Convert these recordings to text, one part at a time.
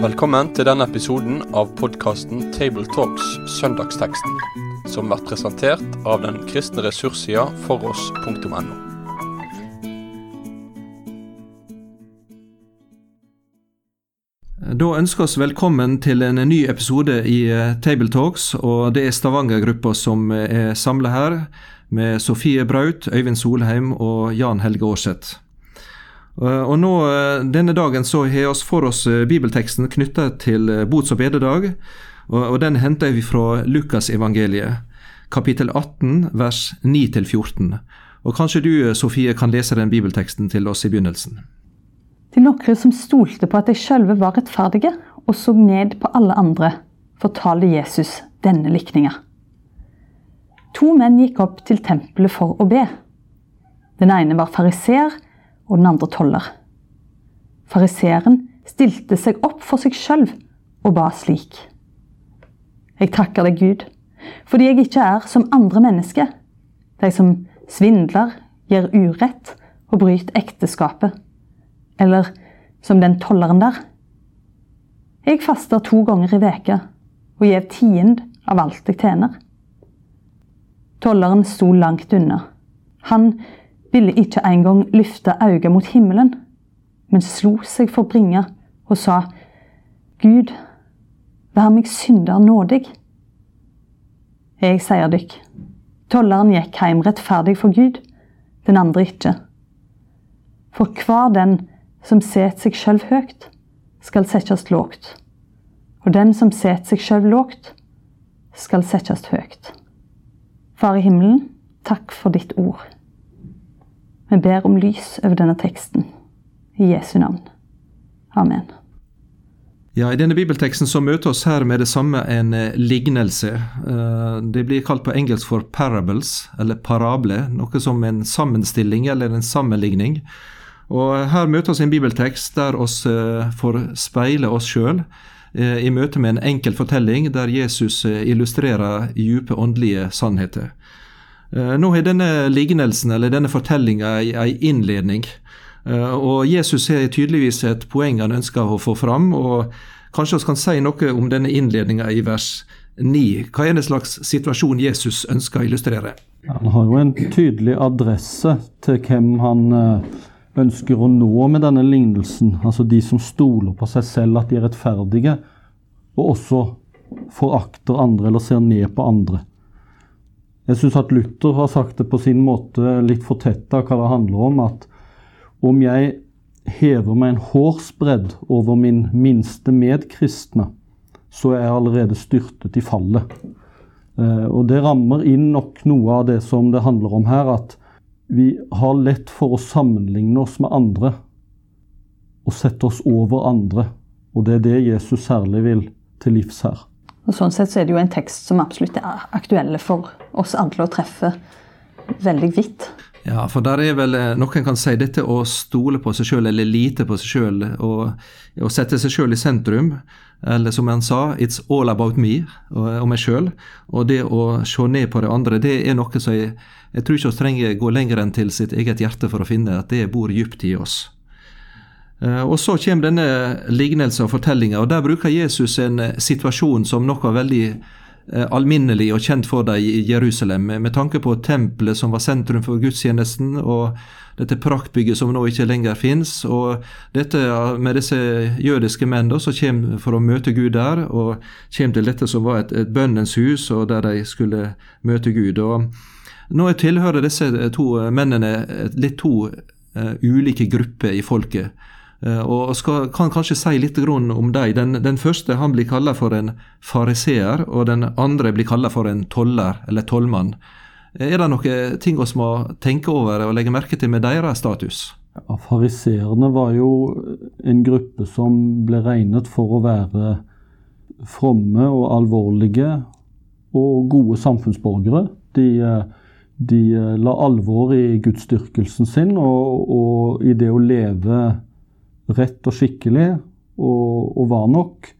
Velkommen til denne episoden av podkasten Tabletalks Søndagsteksten, som blir presentert av den kristne ressurssida foross.no. Da ønsker vi velkommen til en ny episode i eh, Tabletalks. og Det er Stavanger-gruppa som er samla her, med Sofie Braut, Øyvind Solheim og Jan Helge Aarseth. Eh, og nå, eh, Denne dagen så har vi for oss bibelteksten knytta til bots- og bededag. og Den henter vi fra Lukasevangeliet, kapittel 18, vers 9-14. Og Kanskje du, Sofie, kan lese den bibelteksten til oss i begynnelsen? Til noen som stolte på at de sjølve var rettferdige og så ned på alle andre, fortalte Jesus denne likninga. To menn gikk opp til tempelet for å be. Den ene var fariseer og den andre toller. Fariseeren stilte seg opp for seg sjøl og ba slik. Jeg takker deg, Gud, fordi jeg ikke er som andre mennesker, de som svindler, gjør urett og bryter ekteskapet eller som den tolleren der. Jeg faster to ganger i veka og gjev tiend av alt jeg tjener. Tolleren sto langt unna. Han ville ikke engang løfte øynene mot himmelen, men slo seg for bringa og sa, Gud, vær meg synder nådig. Jeg sier dykk, tolleren gikk hjem rettferdig for Gud, den andre ikke. For hver den som setter seg sjøl høyt, skal settes lågt. Og den som setter seg sjøl lågt, skal settes høyt. Far i himmelen, takk for ditt ord. Vi ber om lys over denne teksten. I Jesu navn. Amen. Ja, I denne bibelteksten så møter oss her med det samme en eh, lignelse. Eh, det blir kalt på engelsk for parables, eller parable, noe som en sammenstilling eller en sammenligning. Og Her møter vi en bibeltekst der oss eh, får speile oss sjøl i møte med en enkel fortelling der Jesus eh, illustrerer dype åndelige sannheter. Nå har denne lignelsen, eller denne fortellinga, ei innledning. Og Jesus har tydeligvis et poeng han ønsker å få fram. og Kanskje vi kan si noe om denne innledninga i vers 9. Hva er det slags situasjon Jesus ønsker å illustrere? Han har jo en tydelig adresse til hvem han ønsker å nå med denne lignelsen, altså de som stoler på seg selv at de er rettferdige, og også forakter andre eller ser ned på andre. Jeg syns at Luther har sagt det på sin måte litt fortetta hva det handler om. At om jeg hever meg en hårsbredd over min minste medkristne, så er jeg allerede styrtet i fallet. Eh, og det rammer inn nok noe av det som det handler om her. at vi har lett for å sammenligne oss med andre og sette oss over andre. Og det er det Jesus særlig vil til livs her. Og Sånn sett så er det jo en tekst som absolutt er aktuelle for oss alle å treffe veldig vidt. Ja, for der er vel eh, Noen kan si dette å stole på seg sjøl eller lite på seg sjøl og, sette seg sjøl i sentrum. Eller som han sa, 'it's all about me' og, og meg sjøl. Og det å se ned på det andre, det er noe som jeg, jeg tror ikke vi trenger gå lenger enn til sitt eget hjerte for å finne at det bor dypt i oss. Eh, og Så kommer denne lignelsen og fortellinga, og der bruker Jesus en situasjon som noe veldig Eh, alminnelig og kjent for dem i Jerusalem, med tanke på tempelet som var sentrum for gudstjenesten, og dette praktbygget som nå ikke lenger fins, og dette med disse jødiske menn som kommer for å møte Gud der, og kommer til dette som var et, et bønnens hus, og der de skulle møte Gud. Og nå tilhører disse to mennene litt to uh, ulike grupper i folket. Eh, og skal, kan kanskje si litt om dem. Den, den, første han blir kalla for en fariseer, og den andre blir kalla for en toller, eller tollmann. Er det noen ting vi må tenke over og legge merke til med deres status? Ja, Fariseerne var jo en gruppe som ble regnet for å være fromme og alvorlige og gode samfunnsborgere. De, de la alvor i gudsdyrkelsen sin og, og i det å leve rett og skikkelig, og, og var nok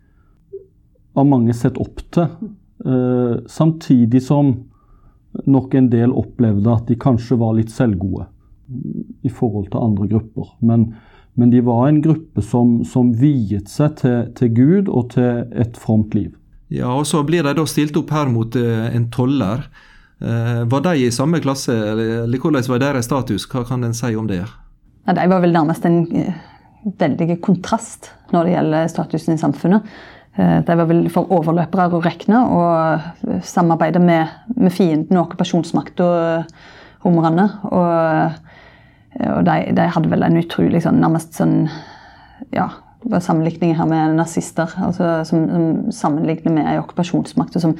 av mange sett opp til. Eh, samtidig som nok en del opplevde at de kanskje var litt selvgode. i forhold til andre grupper. Men, men de var en gruppe som, som viet seg til, til, Gud og til et fromt liv. Ja, og Så blir de da stilt opp her mot uh, en toller. Uh, var de i samme klasse, eller, hvordan var deres status? Hva kan en si om det? Ja, de var vel nærmest en uh, veldig kontrast når det gjelder statusen i samfunnet. De var vel for overløpere å regne og samarbeide med, med fienden og okkupasjonsmakta romerne. Og, og de, de, hadde vel en utrolig sånn, nærmest sånn ja, sammenligning her med nazister. Altså, som, som sammenligner med ei okkupasjonsmakt som,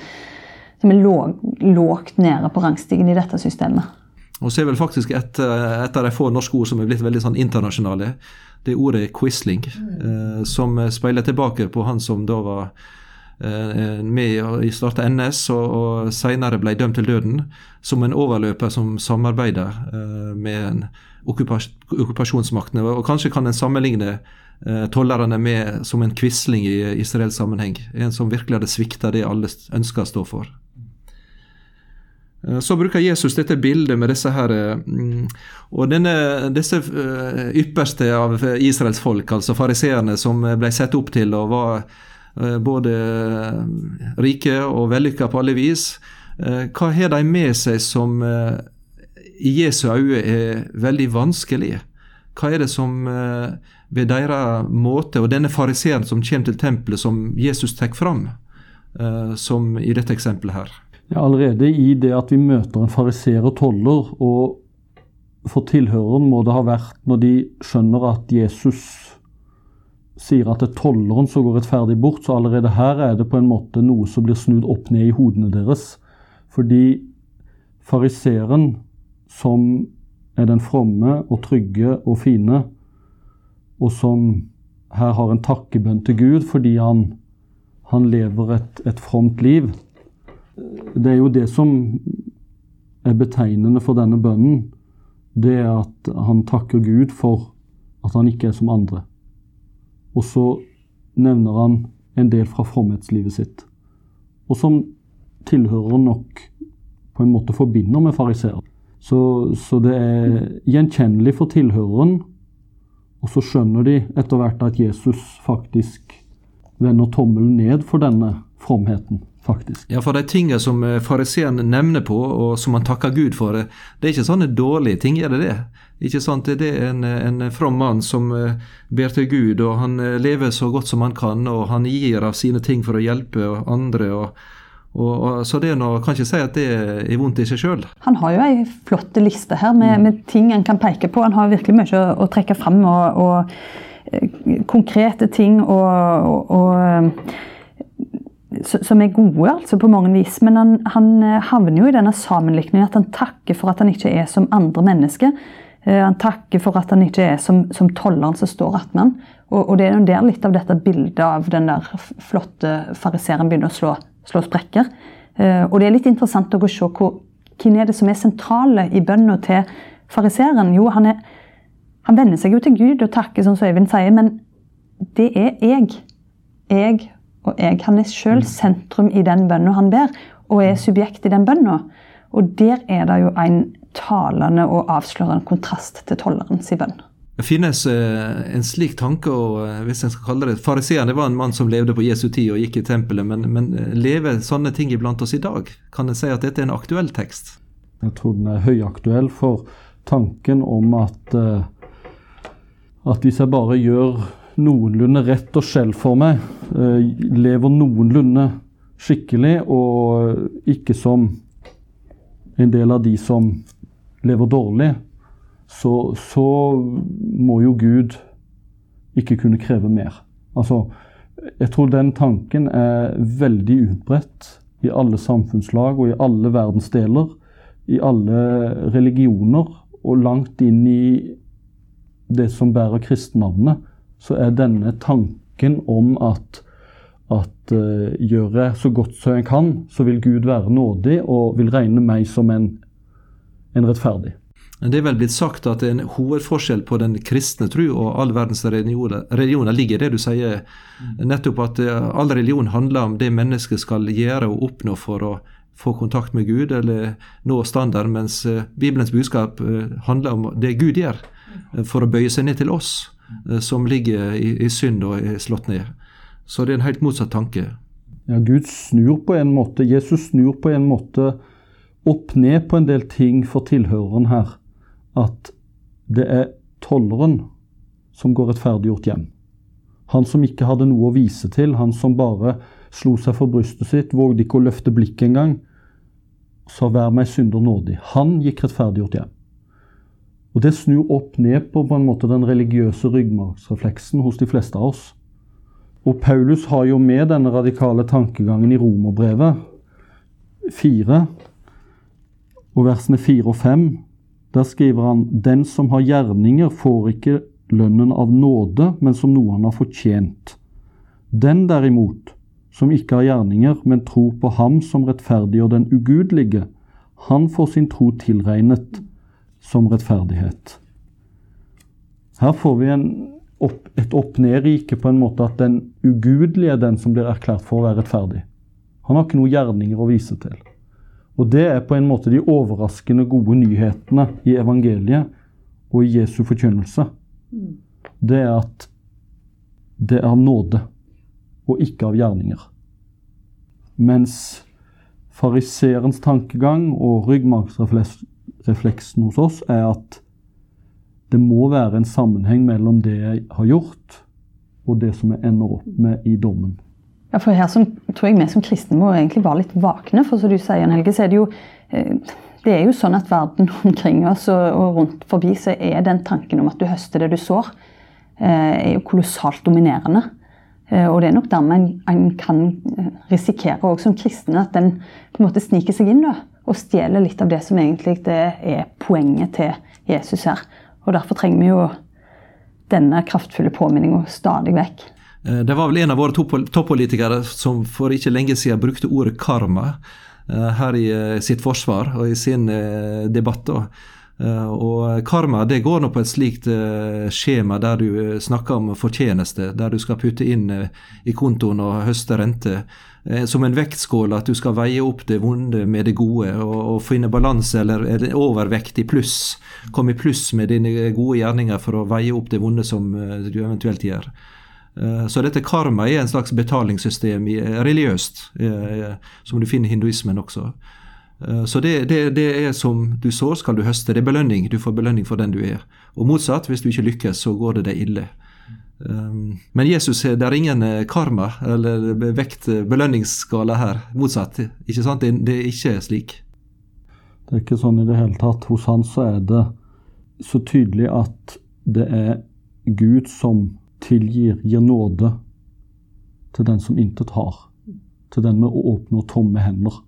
som er lågt nede på rangstigen i dette systemet. Og så er vel faktisk et, et av de få norske ord som er blitt veldig sånn internasjonale. Det ordet 'quisling', mm. eh, som speiler tilbake på han som da var Eh, med i starta NS, og, og senere ble dømt til døden, som en overløper som samarbeider eh, med okkupas okkupasjonsmaktene. Og kanskje kan en sammenligne eh, tollerne med som en quisling i Israels sammenheng. En som virkelig hadde svikta det alle ønska å stå for. Så bruker Jesus dette bildet med disse her mm, Og denne, disse ypperste av Israels folk, altså fariseerne, som ble sett opp til og var Eh, både eh, rike og vellykka på alle vis. Eh, hva har de med seg som i Jesu øyne er veldig vanskelig? Hva er det som ved deres måte, og denne fariseeren som kommer til tempelet, som Jesus tar fram, som i dette eksempelet her? Ja, allerede i det at vi møter en fariser og toller, og for tilhøreren må det ha vært når de skjønner at Jesus sier at det er tolleren som går rettferdig bort, så allerede her er det på en måte noe som blir snudd opp ned i hodene deres. Fordi fariseren, som er den fromme og trygge og fine, og som her har en takkebønn til Gud fordi han, han lever et, et fromt liv Det er jo det som er betegnende for denne bønnen. Det er at han takker Gud for at han ikke er som andre. Og så nevner han en del fra fromhetslivet sitt. Og som tilhører nok på en måte forbinder med fariseer. Så, så, det er gjenkjennelig for tilhøreren, og så skjønner de etter hvert at Jesus faktisk vender tommelen ned for denne fromheten faktisk. Ja, for de tingene som eh, fariseeren nevner på, og som han takker Gud for, eh, det er ikke sånne dårlige ting, er det det? Ikke sant? Det er en, en from mann som eh, ber til Gud, og han lever så godt som han kan, og han gir av sine ting for å hjelpe andre. og og, og, så det noe, kan ikke si at det er vondt i seg sjøl. Han har jo ei flott liste her med, med, ting han kan peke på. Han har virkelig mye å, å trekke fram. Og, og konkrete ting og, og som er gode altså på mange vis. Men han, han eh, havner jo i denne sammenlikningen at han takker for at han ikke er som andre mennesker. Eh, han takker for at han ikke er som, som tolleren som står attmed han. Og, og, det er jo der litt av dette bildet av den der flotte fariseeren begynner å slå, slå sprekker. Eh, og det er litt interessant å se hvor, hvem er det som er sentrale i bønna til fariseeren. Jo, han, er, han vender seg jo til Gud og takker, som Øyvind sier, men det er jeg. Jeg og jeg. Han er sjøl sentrum i den bønna han ber, og er subjekt i den bønna. Og der er det jo en talende og avslørende kontrast til tollerens bønn. Det finnes eh, en slik tanke, og eh, hvis en skal kalle det Fariseeren var en mann som levde på Jesu tid og gikk i tempelet, men, men eh, lever sånne ting iblant oss i dag? Kan en si at dette er en aktuell tekst? Jeg tror den er høyaktuell for tanken om at, at hvis jeg bare gjør noenlunde rett og skjell for meg. Eh, lever noenlunde skikkelig, og ikke som en del av de som lever dårlig, så, så må jo Gud ikke kunne kreve mer. Altså, jeg tror den tanken er veldig utbredt i alle samfunnslag og i alle verdensdeler, i alle religioner, og langt inn i det som bærer kristennavnet så er denne tanken om at, at uh, gjør jeg så godt som jeg kan, så vil Gud være nådig og vil regne meg som en, en rettferdig. Det er vel blitt sagt at en hovedforskjell på den kristne tro og all verdens religioner, religioner ligger i det du sier, nettopp at eh, all religion handler om det mennesket skal gjøre og oppnå for å få kontakt med Gud eller nå standard, mens Bibelens budskap handler om det Gud gjør for å bøye seg ned til oss som ligger i, i synd og er slått ned. Så det er en helt motsatt tanke. Ja, Gud snur på en måte, Jesus snur på en måte opp ned på en del ting for tilhøreren her. At det er tolleren som går rettferdiggjort hjem. Han som ikke hadde noe å vise til, han som bare slo seg for brystet sitt, vågde ikke å løfte blikket engang, sa 'vær meg synder nådig'. Han gikk rettferdiggjort hjem. Og Det snur opp ned på, på en måte den religiøse ryggmargsrefleksen hos de fleste av oss. Og Paulus har jo med denne radikale tankegangen i Romerbrevet 4, og versene 4 og 5. Der skriver han den som har gjerninger, får ikke lønnen av nåde, men som noe han har fortjent. Den derimot, som ikke har gjerninger, men tror på ham som rettferdiggjør den ugudelige, han får sin tro tilregnet som rettferdighet. Her får vi opp, et opp-ned-rike på en måte at den ugudelige er den som blir erklært for å være rettferdig. Han har ikke noen gjerninger å vise til. Og det er på en måte de overraskende gode nyhetene i evangeliet og i Jesu forkynnelse. Det er at det er av nåde og ikke av gjerninger. Mens fariserens tankegang og ryggmargsrefleksen hos oss er at det må være en sammenheng mellom det jeg har gjort, og det som jeg ender opp med i dommen. Ja, for her som, tror jeg vi som kristne må egentlig være litt vakne. For som du sier, Helge, så er det jo eh, det er jo sånn at verden omkring oss og rundt forbi så er den tanken om at du høster det du sår, eh, er jo kolossalt dominerende. Eh, og det er nok dermed en, kan risikere også som kristen at den på en måte sniker seg inn da, og stjeler litt av det som egentlig er poenget til Jesus her. Og derfor trenger vi jo denne kraftfulle påminninga stadig vekk. Eh, det var vel en av våre toppolitikere som for ikke lenge siden brukte ordet karma eh, her i eh, sitt forsvar og i sin debatt. Og karma det går nå på et slikt skjema der du snakker om fortjeneste, der du skal putte inn i kontoen og høste rente. Som en vektskål, at du skal veie opp det vonde med det gode og, og finne balanse eller, eller overvekt i pluss. Komme i pluss med dine gode gjerninger for å veie opp det vonde som du eventuelt gjør. Eh, så dette karma er en slags betalingssystem eh, religiøst, eh, som du finner i hinduismen også. Så det, det, det, er som du sår, skal du høste. Det er belønning. Du får belønning for den du er. Og motsatt, hvis du ikke lykkes, så går det deg ille. Men Jesus, det er ingen karma eller vekt belønningsskala her. Motsatt. ikke sant? Det, det er ikke slik. Det er ikke sånn i det hele tatt. Hos han så er det så tydelig at det er Gud som tilgir, gir nåde til den som intet har. Til den med åpne og tomme hender.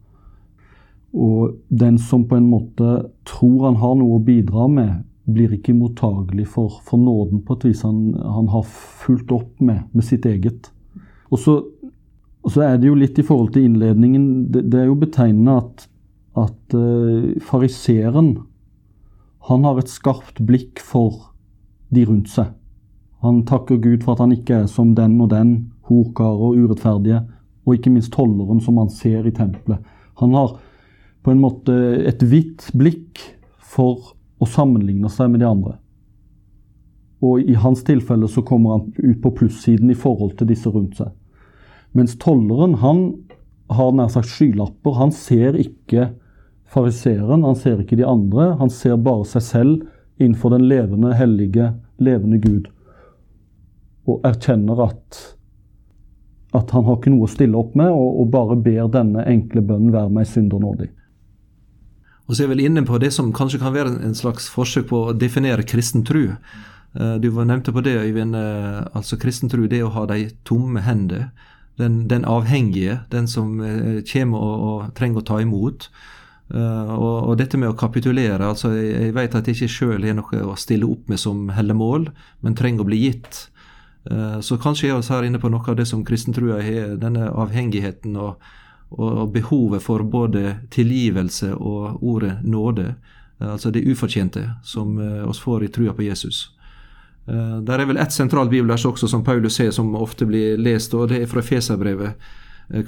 Og den som på en måte tror han har noe å bidra med, blir ikke mottagelig for, for nåden på et vis han, han, har fulgt opp med, med sitt eget. Og så, og så, er det jo litt i forhold til innledningen Det, det er jo betegnende at, at uh, fariseeren han har et skarpt blikk for de rundt seg. Han takker Gud for at han ikke er som den og den, horkar og urettferdige, og ikke minst tolleren som han ser i tempelet. Han har på en måte et hvitt blikk for å sammenligne seg med de andre. Og i hans tilfelle så kommer han ut på plussiden i forhold til disse rundt seg. Mens tolleren, han har nær sagt skylapper. Han ser ikke fariseeren, han ser ikke de andre. Han ser bare seg selv innenfor den levende, hellige, levende Gud og erkjenner at, at han har ikke noe å stille opp med, og, og bare ber denne enkle bønnen være meg synder nådig. Og så er jeg vel inne på det som kanskje kan være en slags forsøk på å definere kristen tru. Eh, du nevnte på det, Øyvind. Eh, altså Kristen tru, det å ha de tomme hender. Den, den avhengige, den som eh, kommer og, og trenger å ta imot. Og, og, dette med å kapitulere altså Jeg, jeg vet at jeg ikke sjøl har noe å stille opp med som hellemål, men trenger å bli gitt. Så kanskje er vi her inne på noe av det som kristentrua har, denne avhengigheten og, og, behovet for både tilgivelse og ordet nåde. Eh, altså det ufortjente som eh, oss får i trua på Jesus. Der er vel ett sentralt bibelvers også som Paulus ser, som ofte blir lest, og det er fra Feserbrevet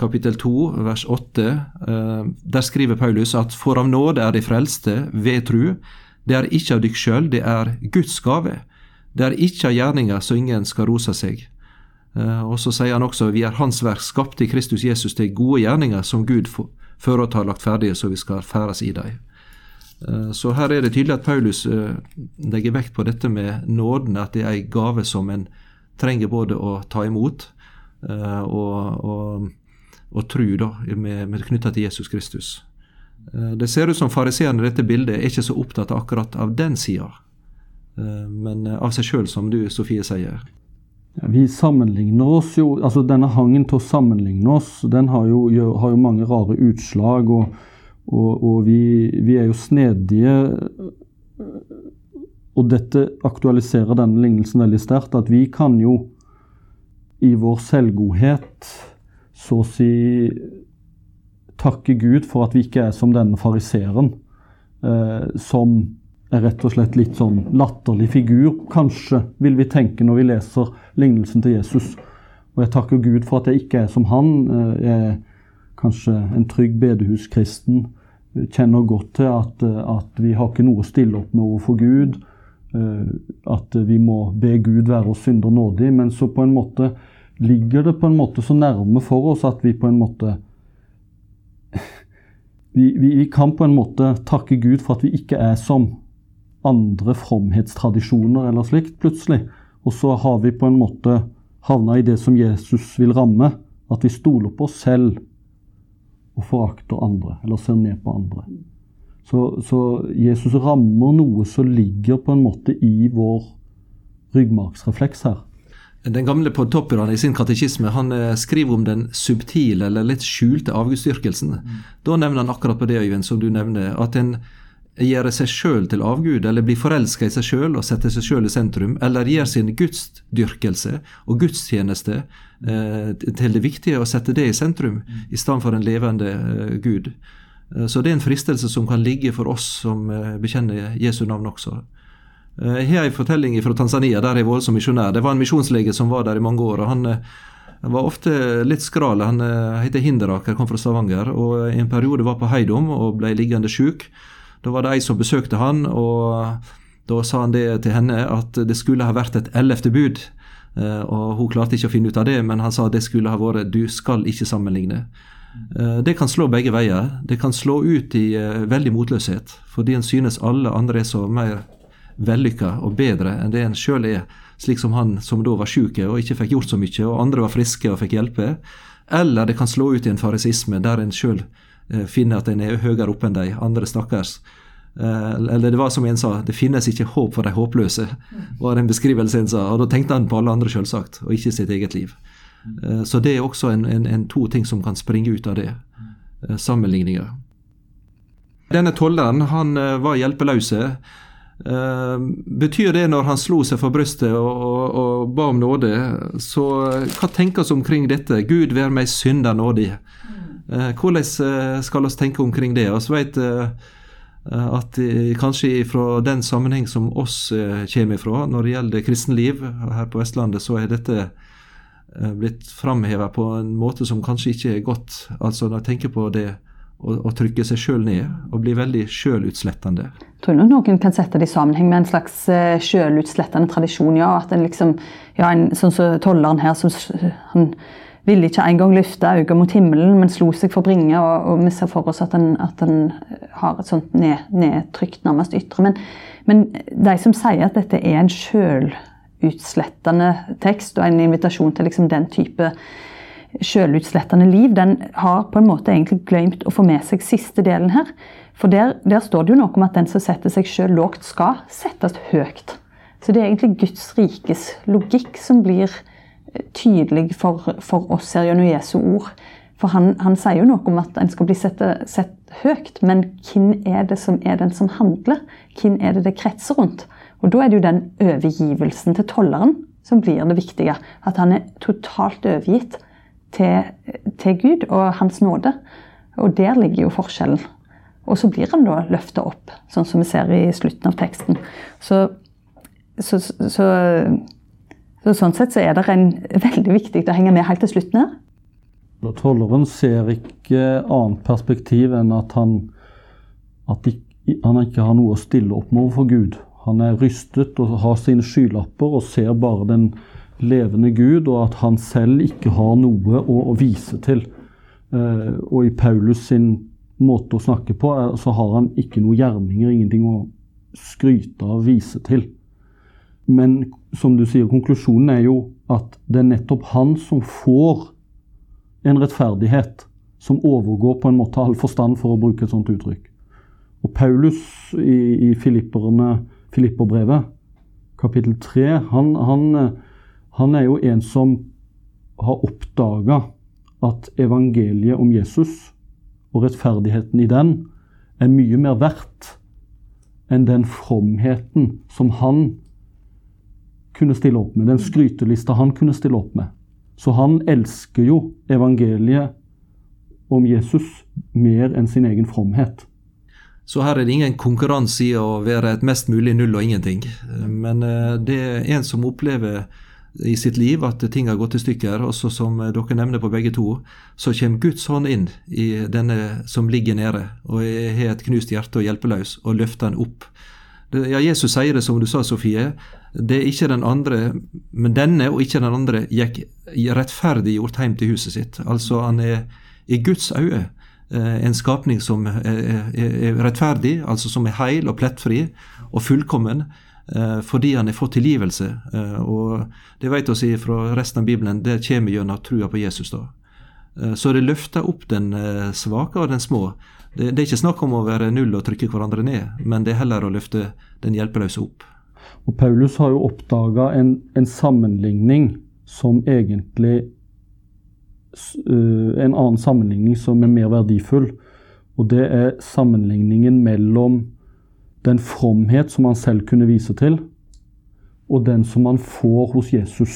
kapittel 2, vers 8. Der skriver Paulus at for av nåde er de frelste ved tru. Det er ikke av dykk sjøl, det er Guds gave. Det er ikke av gjerninger så ingen skal rose seg. Og så sier han også vi er Hans verk, skapte i Kristus Jesus til gode gjerninger som Gud føret har lagt ferdige, så vi skal ferdes i dem. Eh, så her er det tydelig at Paulus eh, legger vekt på dette med nåden, at det er en gave som en trenger både å ta imot eh, og, og, og tro da, med, med knytta til Jesus Kristus. Det ser ut som fariseerne i dette bildet er ikke så opptatt akkurat av den sida, men av seg sjøl, som du Sofie sier. Ja, vi sammenligner oss jo altså Denne hangen til å sammenligne oss, den har jo, har jo mange rare utslag. og og, og vi, vi, er jo snedige. Og dette aktualiserer denne lignelsen veldig sterkt. At vi kan jo i vår selvgodhet så å si takke Gud for at vi ikke er som denne fariseeren, eh, som er rett og slett litt sånn latterlig figur, kanskje, vil vi tenke når vi leser lignelsen til Jesus. Og jeg takker Gud for at jeg ikke er som han. Eh, jeg er kanskje en trygg bedehuskristen, kjenner godt til at, at, vi har ikke noe å stille opp med overfor Gud. Eh, at vi må be Gud være oss synder nådig. Men så på en måte ligger det på en måte så nærme for oss at vi på en måte vi, vi, vi kan på en måte takke Gud for at vi ikke er som andre fromhetstradisjoner eller slikt, plutselig. Og så har vi på en måte havna i det som Jesus vil ramme. At vi stoler på oss selv og forakter andre, eller ser ned på andre. Så, så, Jesus rammer noe som ligger på en måte i vår ryggmargsrefleks her. Den gamle podtopperen i sin katekisme han eh, skriver om den subtile eller litt skjulte avgudsdyrkelsen. Mm. Da nevner han akkurat på det, Øyvind, som du nevner, at en gjøre seg sjøl til avgud, eller bli forelska i seg sjøl og sette seg sjøl i sentrum, eller gjøre sin gudsdyrkelse og gudstjeneste eh, til det viktige og sette det i sentrum, i stedet for en levende eh, Gud. Eh, så det er en fristelse som kan ligge for oss som eh, bekjenner Jesu navn også. Eh, jeg har en fortelling fra Tanzania, der jeg har som misjonær. Det var en misjonslege som var der i mange år. og han eh, var ofte litt skral. Han heter Hinderaker, kom fra Stavanger, og i en periode var på Heidom og ble liggende sjuk. Da var det ei som besøkte han, og da sa han det til henne at det skulle ha vært et ellevte bud. Eh, og Hun klarte ikke å finne ut av det, men han sa det skulle ha vært 'du skal ikke sammenligne'. Eh, det kan slå begge veier. Det kan slå ut i eh, veldig motløshet, fordi en synes alle andre er så mer vellykka og bedre enn det en sjøl er, slik som han som da var sjuk og ikke fikk gjort så mye, og andre var friske og fikk hjelpe. Eller det kan slå ut i en farisisme der en sjøl finner at en er høyere oppe enn de andre, stakkars. Eh, eller det var som en sa, det finnes ikke håp for de håpløse, var en beskrivelse en sa. Og da tenkte han på alle andre, selvsagt, og ikke sitt eget liv. Eh, så det er også en, en, en to ting som kan springe ut av det. Sammenligninger. Denne tolleren han var hjelpeløse. betyr det når han slo seg for brystet og, og, og ba om nåde, så hva tenkes omkring dette? Gud vær meg synder nådig. Eh, hvordan eh, skal vi tenke omkring det? Vi vet eh, at kanskje fra den sammenheng som oss kommer ifra når det gjelder kristenliv her på Vestlandet, så er dette blitt framheva på en måte som kanskje ikke er godt. Altså når jeg tenker på det å, trykke seg sjøl ned og bli veldig sjølutslettende. Tror nok noen kan sette det i sammenheng med en slags sjølutslettende tradisjon. ja, at en liksom, ja, en, Sånn som tolleren her, som han ville ikke engang løfte øynene mot himmelen, men slo seg for bringe. Og, og vi ser for oss at en, at en har et sånt ned, nedtrykt, nærmest ytre. Men, men, de som sier at dette er en sjølutslettende tekst, og en invitasjon til liksom den type sjølutslettende liv, den har på en måte egentlig glemt å få med seg siste delen her. For der, der står det jo noe om at den som setter seg sjøl lågt, skal settes høyt. Så det er egentlig Guds rikes logikk som blir tydelig for, for oss her gjennom Jesu ord. For han, han, sier jo noe om at en skal bli sett, sett, høyt, men hvem er det som er den som handler? Hvem er det det kretser rundt? Og Da er det jo den overgivelsen til tolleren som blir det viktige. At han er totalt overgitt til, til Gud og Hans nåde. Og der ligger jo forskjellen. Og så blir han da løfta opp, sånn som vi ser i slutten av teksten. Så, så, så så Sånn sett så er det en, veldig viktig å henge med helt til slutten her. Tolleren ser ikke annet perspektiv enn at han, at han ikke har noe å stille opp med overfor Gud. Han er rystet og har sine skylapper og ser bare den levende Gud, og at han selv ikke har noe å, å vise til. Eh, og i Paulus sin måte å snakke på, så har han ikke noen gjerninger, ingenting å skryte av, vise til. Men som du sier, konklusjonen er jo at det er nettopp han som får en rettferdighet som overgår på en måte all forstand, for å bruke et sånt uttrykk. Og Paulus i, i Filipperbrevet, kapittel 3, han, han, han, er jo en som har oppdaga at evangeliet om Jesus og rettferdigheten i den er mye mer verdt enn den fromheten som han kunne stille opp med, den skrytelista han kunne stille opp med. Så han elsker jo evangeliet om Jesus mer enn sin egen fromhet. Så her er det ingen konkurranse i å være et mest mulig null og ingenting. Men eh, det er en som opplever i sitt liv at ting har gått i stykker. Også som dere nevner på begge to, så kommer Guds hånd inn i denne som ligger nede og har et knust hjerte og hjelpeløs, og løfter den opp. Ja, Jesus sier det som du sa, Sofie. Det er ikke den andre, men denne og ikke den andre gikk rettferdiggjort hjem til huset sitt. Altså han er i Guds øye eh, en skapning som er rettferdig, altså som er heil og plettfri og fullkommen. Eh, fordi han har fått tilgivelse. Eh, og det vet vi fra resten av Bibelen, det kommer gjennom trua på Jesus. da. Så det løfter opp den svake og den små. Det, det, er ikke snakk om å være null og trykke hverandre ned, men det er heller å løfte den hjelpeløse opp. Og Paulus har jo oppdaga en, en, sammenligning som egentlig uh, En annen sammenligning som er mer verdifull. Og det er sammenligningen mellom den fromhet som han selv kunne vise til, og den som han får hos Jesus.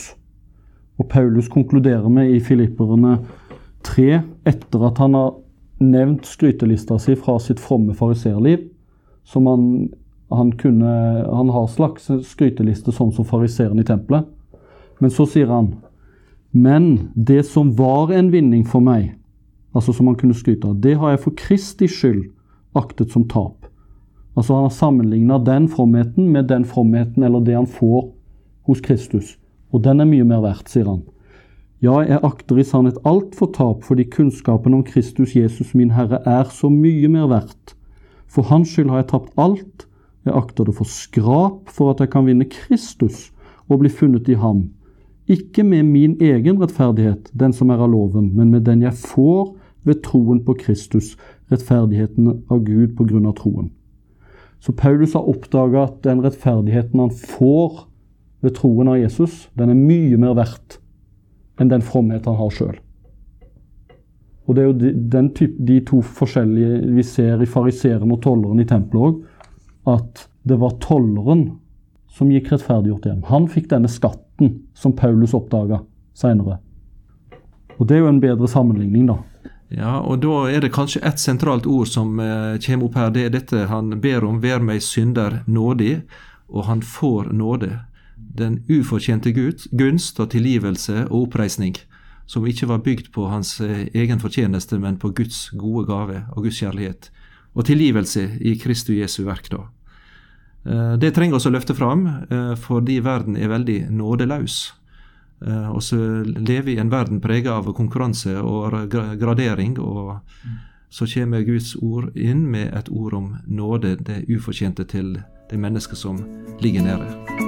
Og Paulus konkluderer med i Filipperne 3, etter at han har nevnt skrytelista si fra sitt fromme fariserliv, som han, han kunne Han har slags skryteliste sånn som fariseeren i tempelet. Men så sier han Men det som var en vinning for meg, altså som han kunne skryte av, det har jeg for Kristi skyld aktet som tap. Altså Han har sammenligna den fromheten med den fromheten eller det han får hos Kristus. Og den er mye mer verdt, sier han. Ja, jeg akter i sannhet alt for tap, fordi kunnskapen om Kristus Jesus min Herre er så mye mer verdt. For Hans skyld har jeg tapt alt. Jeg akter det for skrap for at jeg kan vinne Kristus og bli funnet i ham. Ikke med min egen rettferdighet, den som er av loven, men med den jeg får ved troen på Kristus, rettferdigheten av Gud på grunn av troen. Så Paulus har oppdaga at den rettferdigheten han får ved troen av Jesus, den er mye mer verdt enn den fromhet han har sjøl. Og Det er jo de, type, de to forskjellige vi ser i fariseeren og tolleren i tempelet òg. At det var tolleren som gikk rettferdiggjort hjem. Han fikk denne skatten som Paulus oppdaga seinere. Og det er jo en bedre sammenligning, da. Ja, og da er det kanskje ett sentralt ord som eh, kommer opp her. Det er dette han ber om. Vær meg synder nådig, og han får nåde den ufortjente gunst og tilgivelse og oppreisning, som ikke var bygd på hans eh, egen fortjeneste, men på Guds gode gave og Guds kjærlighet, og tilgivelse i Kristu Jesu verk. da. Eh, det trenger oss å løfte fram, eh, fordi verden er veldig nådeløs. Og så lever vi i en verden preget av konkurranse og gradering. og så kommer Guds ord inn med et ord om nåde, det ufortjente til det mennesket som ligger nede.